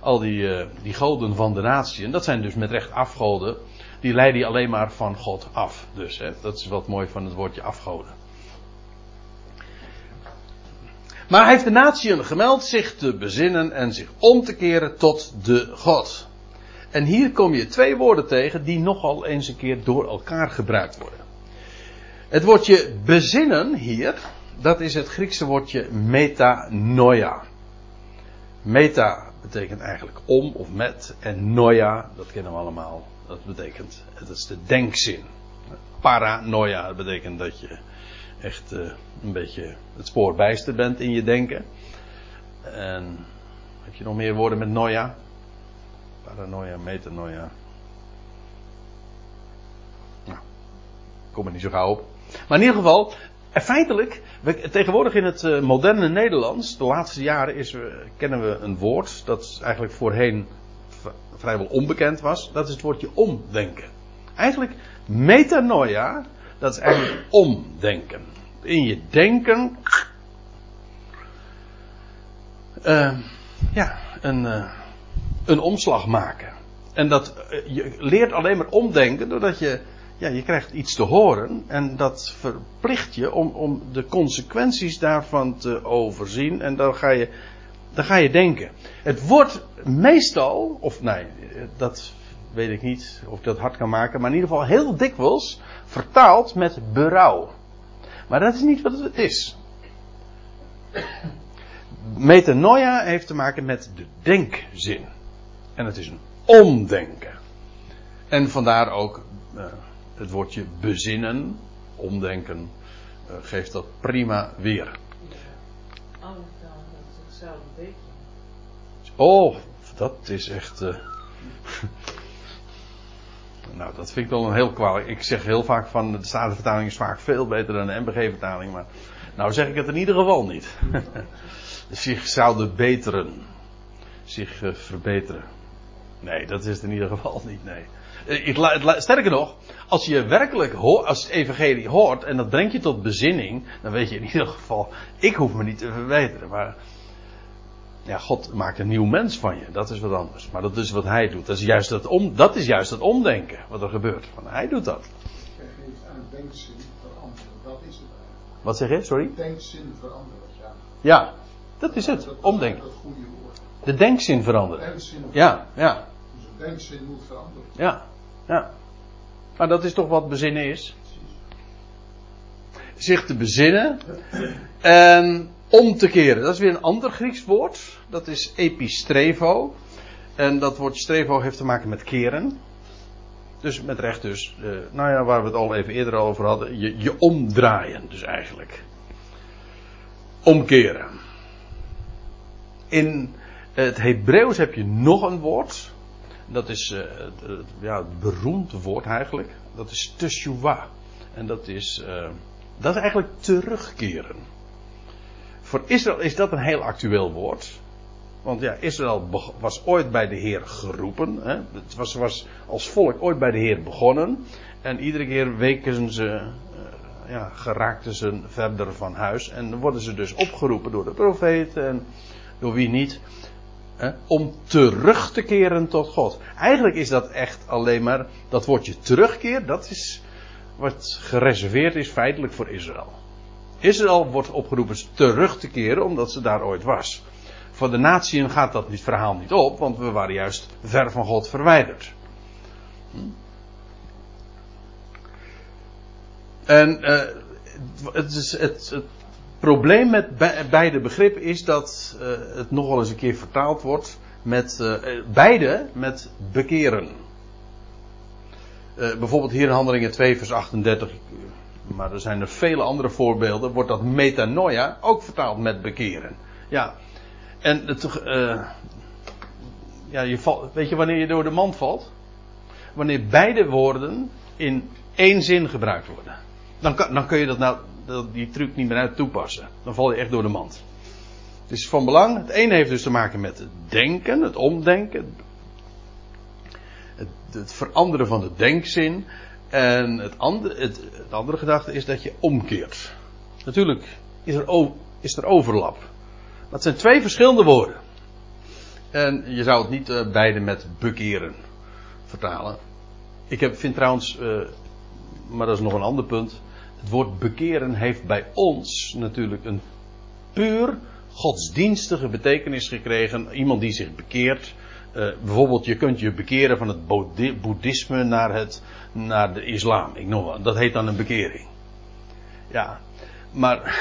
al die, uh, die goden van de natie, en dat zijn dus met recht afgoden, die leiden je alleen maar van God af. Dus hè, dat is wat mooi van het woordje afgoden. Maar hij heeft de natieën gemeld zich te bezinnen en zich om te keren tot de God. En hier kom je twee woorden tegen die nogal eens een keer door elkaar gebruikt worden. Het woordje bezinnen hier, dat is het Griekse woordje metanoia. Meta betekent eigenlijk om of met. En noia, dat kennen we allemaal. Dat betekent, dat is de denkzin. Paranoia betekent dat je echt uh, een beetje het spoor bijster bent in je denken. En heb je nog meer woorden met noia? Paranoia, metanoia. Nou, kom er niet zo gauw op. Maar in ieder geval, feitelijk, we, tegenwoordig in het uh, moderne Nederlands, de laatste jaren is, uh, kennen we een woord dat eigenlijk voorheen vrijwel onbekend was. Dat is het woordje omdenken. Eigenlijk, metanoia, dat is eigenlijk omdenken. In je denken, uh, ja, een een omslag maken. En dat, eh, je leert alleen maar omdenken doordat je, ja, je krijgt iets te horen en dat verplicht je om, om de consequenties daarvan te overzien en dan ga je, dan ga je denken. Het wordt meestal, of nee, dat weet ik niet of ik dat hard kan maken, maar in ieder geval heel dikwijls vertaald met berouw. Maar dat is niet wat het is. Metanoia heeft te maken met de denkzin. En het is een omdenken. En vandaar ook uh, het woordje bezinnen, omdenken, uh, geeft dat prima weer. Oh, dat is echt. Uh, (laughs) nou, dat vind ik wel een heel kwalijk. Ik zeg heel vaak van de Statenvertaling is vaak veel beter dan de MBG-vertaling, maar nou zeg ik het in ieder geval niet. (laughs) zich zouden beteren, zich verbeteren. Nee, dat is het in ieder geval niet, nee. Eh, sterker nog, als je werkelijk hoort, als het evangelie hoort en dat brengt je tot bezinning, dan weet je in ieder geval, ik hoef me niet te verbeteren. Maar ja, God maakt een nieuw mens van je, dat is wat anders. Maar dat is wat hij doet. Dat is juist dat, om, dat, is juist dat omdenken wat er gebeurt. Van, hij doet dat. Hij geeft aan denkzin veranderen, dat is het eigenlijk. Wat zeg je, sorry? Denkzin veranderen, ja. Ja, dat is het, omdenken. Dat goede woord. De denkzin veranderen. Denkzin Ja, ja. Dus de denkzin moet veranderen. Ja, ja. Maar dat is toch wat bezinnen is? Zich te bezinnen en om te keren. Dat is weer een ander Grieks woord. Dat is epistrevo. En dat woord strevo heeft te maken met keren. Dus met recht dus, eh, nou ja, waar we het al even eerder over hadden, je, je omdraaien dus eigenlijk. Omkeren. In het Hebreeuws heb je nog een woord. Dat is uh, het, ja, het beroemde woord eigenlijk. Dat is teshuvah. En dat is, uh, dat is eigenlijk terugkeren. Voor Israël is dat een heel actueel woord. Want ja, Israël was ooit bij de Heer geroepen. Hè? Het was, was als volk ooit bij de Heer begonnen. En iedere keer weken ze, uh, ja, geraakten ze verder van huis. En worden ze dus opgeroepen door de profeten en door wie niet. Om terug te keren tot God. Eigenlijk is dat echt alleen maar dat woordje terugkeer. Dat is wat gereserveerd is feitelijk voor Israël. Israël wordt opgeroepen terug te keren omdat ze daar ooit was. Voor de natieën gaat dat verhaal niet op, want we waren juist ver van God verwijderd. En uh, het, is het, probleem met beide begrippen is dat uh, het nogal eens een keer vertaald wordt met uh, beide met bekeren. bijvoorbeeld hier in Handelingen 2 vers 38, maar er zijn er vele andere voorbeelden, wordt dat metanoia ook vertaald met bekeren. Ja, en het, ja, je valt, weet je wanneer je door de mand valt? Wanneer beide woorden in één zin gebruikt worden. Dan, dan kun je dat nou, die truc niet meer uit toepassen. Dan val je echt door de mand. Het is van belang. Het ene heeft dus te maken met het denken, het omdenken. Het, het veranderen van de denkzin. En het andere, het, het andere gedachte is dat je omkeert. Natuurlijk is er, is er overlap. Dat zijn twee verschillende woorden. En je zou het niet uh, beide met bekeren vertalen. Ik heb, vind trouwens, uh, maar dat is nog een ander punt. Het woord bekeren heeft bij ons natuurlijk een puur godsdienstige betekenis gekregen. Iemand die zich bekeert. Uh, bijvoorbeeld, je kunt je bekeren van het boeddhisme naar, het, naar de islam. Ik noem wat. Dat heet dan een bekering. Ja, maar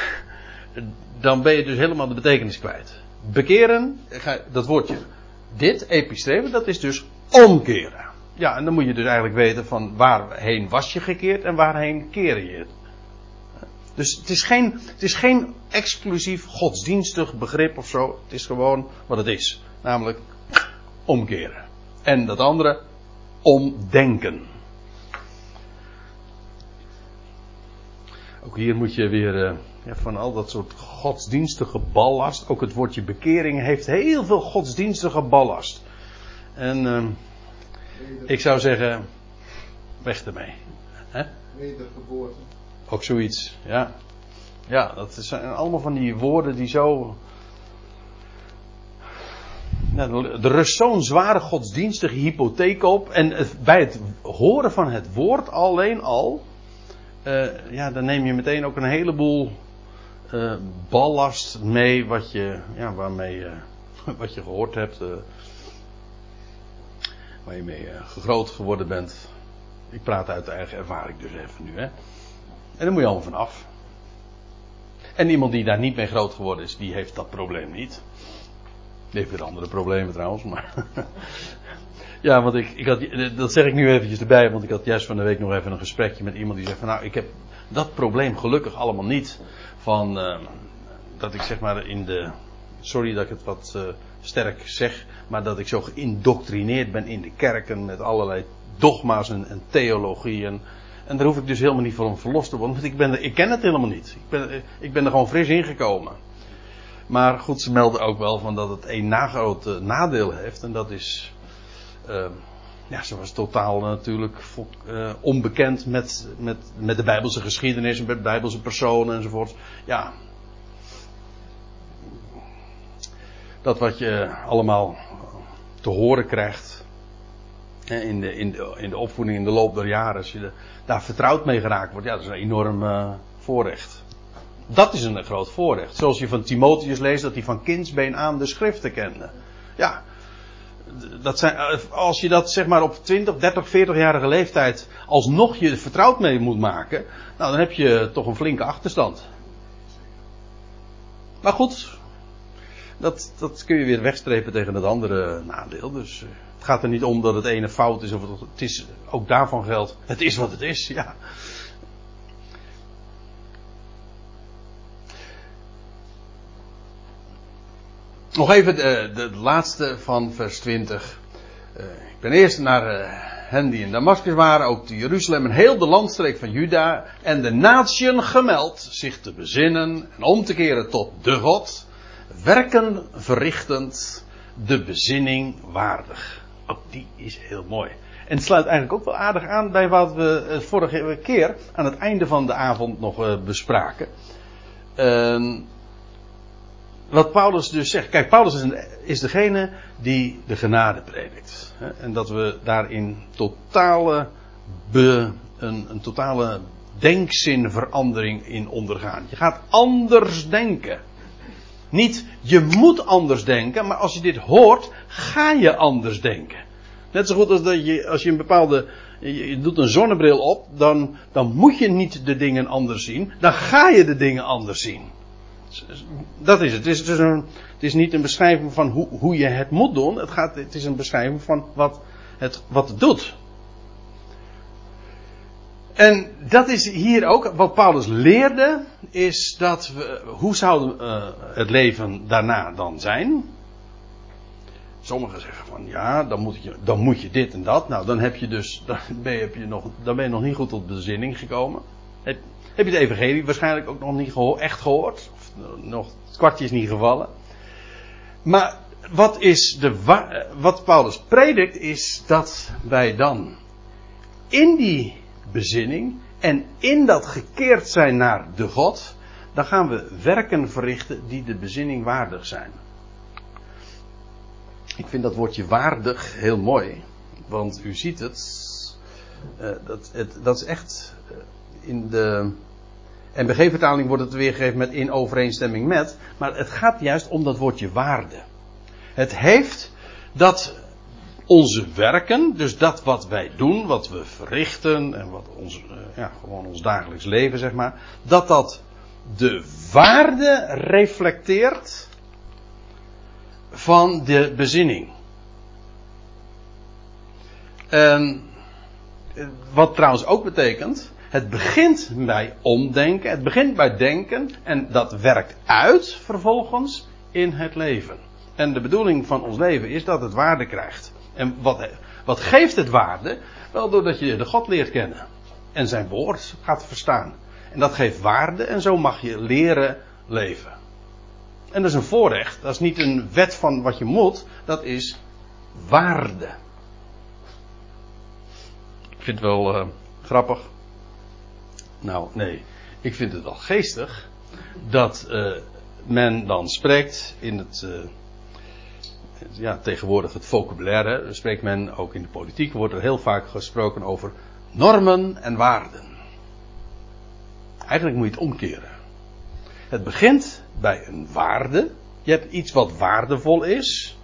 dan ben je dus helemaal de betekenis kwijt. Bekeren, dat woordje, dit, epistreven, dat is dus omkeren. Ja, en dan moet je dus eigenlijk weten van waarheen was je gekeerd en waarheen keer je het. Dus het is geen, het is geen exclusief godsdienstig begrip of zo. Het is gewoon wat het is. Namelijk omkeren. En dat andere, omdenken. Ook hier moet je weer uh, ja, van al dat soort godsdienstige ballast. Ook het woordje bekering heeft heel veel godsdienstige ballast. En uh, ik zou zeggen, weg ermee. Wedergeboorte. Ook zoiets, ja. Ja, dat zijn allemaal van die woorden die zo. er rust zo'n zware godsdienstige hypotheek op. En bij het horen van het woord alleen al. Uh, ja, dan neem je meteen ook een heleboel uh, ballast mee wat je, ja, waarmee, (laughs) wat je gehoord hebt, waar je mee gegroot geworden bent. Ik praat uit eigen ervaring dus even nu, hè. En daar moet je allemaal vanaf. En iemand die daar niet mee groot geworden is, die heeft dat probleem niet. Die heeft weer andere problemen trouwens, maar. (laughs) ja, want ik, ik had, dat zeg ik nu eventjes erbij, want ik had juist van de week nog even een gesprekje met iemand die zegt van nou, ik heb dat probleem gelukkig allemaal niet van uh, dat ik zeg maar in de. Sorry dat ik het wat uh, sterk zeg, maar dat ik zo geïndoctrineerd ben in de kerken met allerlei dogma's en theologieën. En daar hoef ik dus helemaal niet van verlost te worden, want ik, ben ik ken het helemaal niet. Ik ben, ik ben er gewoon fris ingekomen. Maar goed, ze melden ook wel van dat het een nagroot nadeel heeft, en dat is. Uh, ja, ze was totaal natuurlijk uh, onbekend met, met, met de Bijbelse geschiedenis en met Bijbelse personen enzovoort. Ja. Dat wat je allemaal te horen krijgt in de, in de, in de opvoeding in de loop der jaren, als je daar vertrouwd mee geraakt wordt, ja, dat is een enorm uh, voorrecht. Dat is een groot voorrecht. Zoals je van Timotheus leest dat hij van kindsbeen aan de schriften kende. Ja, dat zijn, als je dat zeg maar op 20, 30, 40-jarige leeftijd alsnog je vertrouwd mee moet maken, nou dan heb je toch een flinke achterstand. Maar goed, dat, dat kun je weer wegstrepen tegen het andere nadeel. Dus Het gaat er niet om dat het ene fout is of het, het is ook daarvan geldt. Het is wat het is, ja. Nog even de, de laatste van vers 20. Uh, ik ben eerst naar uh, hen die in Damascus waren, ook te Jeruzalem en heel de landstreek van Juda en de natieën gemeld zich te bezinnen en om te keren tot de God, werken verrichtend, de bezinning waardig. Ook die is heel mooi. En het sluit eigenlijk ook wel aardig aan bij wat we vorige keer aan het einde van de avond nog uh, bespraken. Uh, wat Paulus dus zegt. Kijk, Paulus is, een, is degene die de genade predikt. En dat we daarin totale een, een totale denkzinverandering in ondergaan. Je gaat anders denken. Niet je moet anders denken, maar als je dit hoort, ga je anders denken. Net zo goed als dat je, als je een bepaalde, je doet een zonnebril op, dan, dan moet je niet de dingen anders zien, dan ga je de dingen anders zien. Dat is het. Het is, is, een, het is niet een beschrijving van hoe, hoe je het moet doen, het, gaat, het is een beschrijving van wat het, wat het doet. En dat is hier ook, wat Paulus leerde, is dat we, hoe zou uh, het leven daarna dan zijn? Sommigen zeggen van ja, dan moet, je, dan moet je dit en dat. Nou, dan heb je dus, dan ben je, heb je nog, dan ben je nog niet goed tot bezinning gekomen. Heb, je de evangelie waarschijnlijk ook nog niet echt gehoord? Of nog, het kwartje is niet gevallen. Maar wat, is de, wat Paulus predikt is dat wij dan in die bezinning en in dat gekeerd zijn naar de God, dan gaan we werken verrichten die de bezinning waardig zijn. Ik vind dat woordje waardig heel mooi, want u ziet het, uh, dat, het dat is echt uh, in de NBG-vertaling wordt het weergegeven met in overeenstemming met, maar het gaat juist om dat woordje waarde. Het heeft dat onze werken, dus dat wat wij doen, wat we verrichten en wat ons, ja, gewoon ons dagelijks leven, zeg maar, dat dat de waarde reflecteert van de bezinning. En wat trouwens ook betekent, het begint bij omdenken, het begint bij denken en dat werkt uit vervolgens in het leven. En de bedoeling van ons leven is dat het waarde krijgt. En wat, wat geeft het waarde? Wel doordat je de God leert kennen. En zijn woord gaat verstaan. En dat geeft waarde en zo mag je leren leven. En dat is een voorrecht. Dat is niet een wet van wat je moet. Dat is waarde. Ik vind het wel uh, grappig. Nou, nee. Ik vind het wel geestig. Dat uh, men dan spreekt in het. Uh, ja, tegenwoordig het vocabulaire, spreekt men ook in de politiek, wordt er heel vaak gesproken over normen en waarden. Eigenlijk moet je het omkeren. Het begint bij een waarde. Je hebt iets wat waardevol is.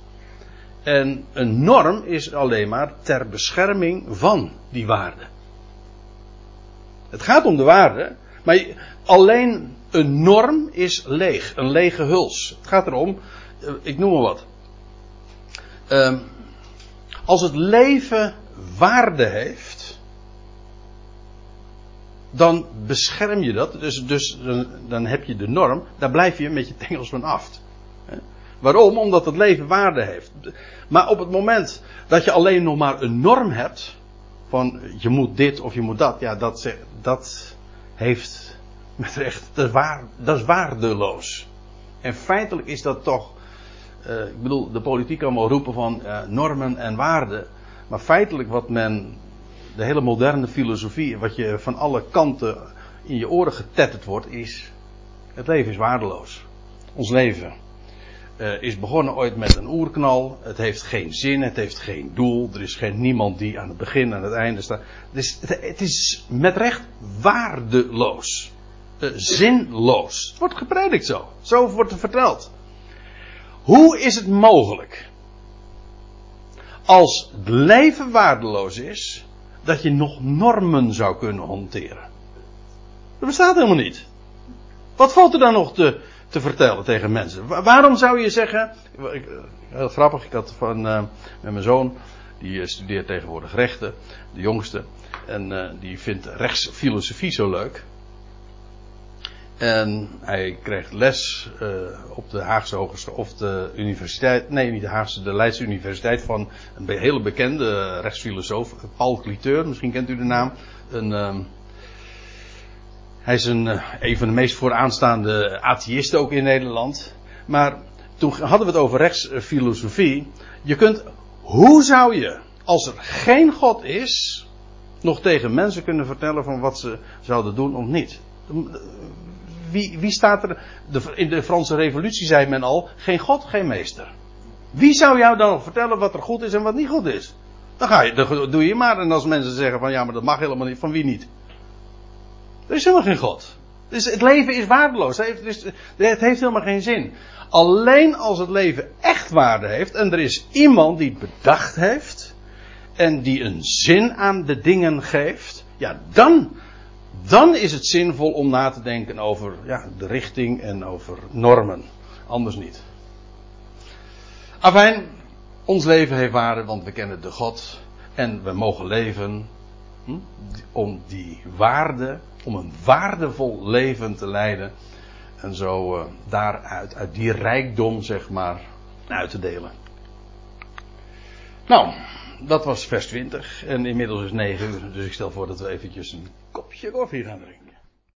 En een norm is alleen maar ter bescherming van die waarde. Het gaat om de waarde, maar alleen een norm is leeg, een lege huls. Het gaat erom, ik noem maar wat. Um, als het leven waarde heeft, dan bescherm je dat. Dus, dus dan, heb je de norm, daar blijf je met je tengels (laughs) van af. Waarom? Omdat het leven waarde heeft. Maar op het moment dat je alleen nog maar een norm hebt, van je moet dit of je moet dat, ja, dat, dat heeft met recht, dat is waardeloos. En feitelijk is dat toch uh, ik bedoel, de politiek kan roepen van uh, normen en waarden. Maar feitelijk wat men, de hele moderne filosofie, wat je van alle kanten in je oren getetterd wordt, is: het leven is waardeloos. Ons leven uh, is begonnen ooit met een oerknal. Het heeft geen zin, het heeft geen doel. Er is geen niemand die aan het begin en aan het einde staat. Dus het, het is met recht waardeloos. zinloos. Het wordt gepredikt zo. Zo wordt het verteld. Hoe is het mogelijk? Als het leven waardeloos is, dat je nog normen zou kunnen hanteren. Dat bestaat helemaal niet. Wat valt er dan nog te, te vertellen tegen mensen? Waarom zou je zeggen. Heel grappig, ik had van, uh, met mijn zoon Die eh, studeert tegenwoordig rechten, de jongste. En eh, die vindt rechtsfilosofie zo leuk. En hij kreeg les eh, op de Haagse Hogeschool, of de universiteit, nee niet de Haagse, de Leidse Universiteit van een hele bekende rechtsfilosoof, Paul Cliteur, misschien kent u de naam. Een, ehm, hij is een, eh, een van de meest vooraanstaande atheïsten ook in Nederland. Maar toen hadden we het over rechtsfilosofie. Je kunt, hoe zou je, als er geen God is, nog tegen mensen kunnen vertellen van wat ze zouden doen of niet? Wie, wie staat er, de, in de Franse revolutie zei men al, geen God, geen meester. Wie zou jou dan vertellen wat er goed is en wat niet goed is? Dan, ga je, dan doe je maar. En als mensen zeggen van ja, maar dat mag helemaal niet, van wie niet? Er is helemaal geen God. Dus het leven is waardeloos. Het heeft, dus, het heeft helemaal geen zin. Alleen als het leven echt waarde heeft en er is iemand die het bedacht heeft en die een zin aan de dingen geeft, ja, dan, dan is het zinvol om na te denken over ja, de richting en over normen. Anders niet. Afijn, ons leven heeft waarde, want we kennen de God en we mogen leven hm, om die waarde, om een waardevol leven te leiden en zo uh, daaruit, uit die rijkdom zeg maar, uit te delen. Nou, dat was vers 20 en inmiddels is 9 uur, dus ik stel voor dat we eventjes een kopje koffie gaan drinken.